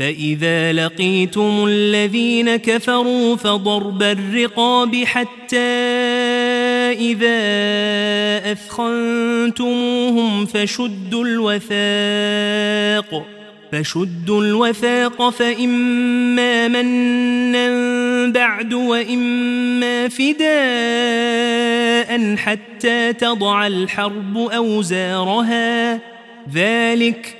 فإذا لقيتم الذين كفروا فضرب الرقاب حتى إذا أثخنتموهم فشدوا الوثاق فشدوا الوثاق فإما منا بعد وإما فداء حتى تضع الحرب أوزارها. ذلك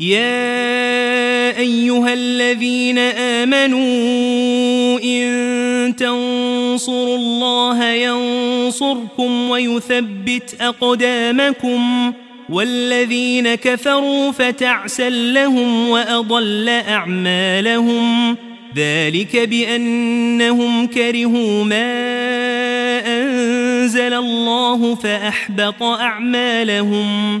يا أيها الذين آمنوا إن تنصروا الله ينصركم ويثبت أقدامكم والذين كفروا فتعسا لهم وأضل أعمالهم ذلك بأنهم كرهوا ما أنزل الله فأحبط أعمالهم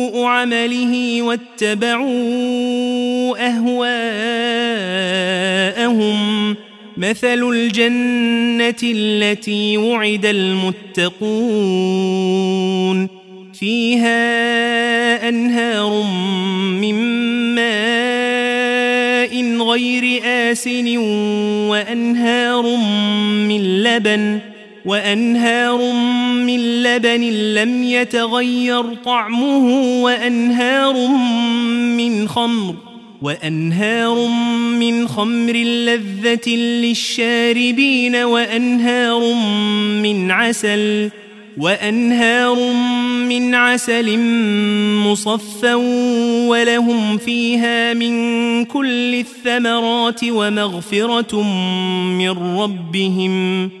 عمله واتبعوا أهواءهم. مثل الجنة التي وعد المتقون. فيها أنهار من ماء غير آسن وأنهار من لبن. وأنهار من لبن لم يتغير طعمه وأنهار من خمر وأنهار من خمر لذة للشاربين وأنهار من عسل وأنهار من عسل مصفى ولهم فيها من كل الثمرات ومغفرة من ربهم.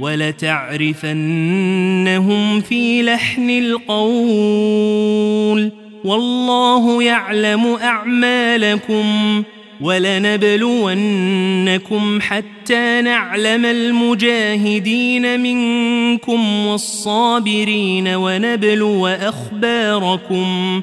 ولتعرفنهم في لحن القول. والله يعلم أعمالكم ولنبلونكم حتى نعلم المجاهدين منكم والصابرين ونبلو أخباركم.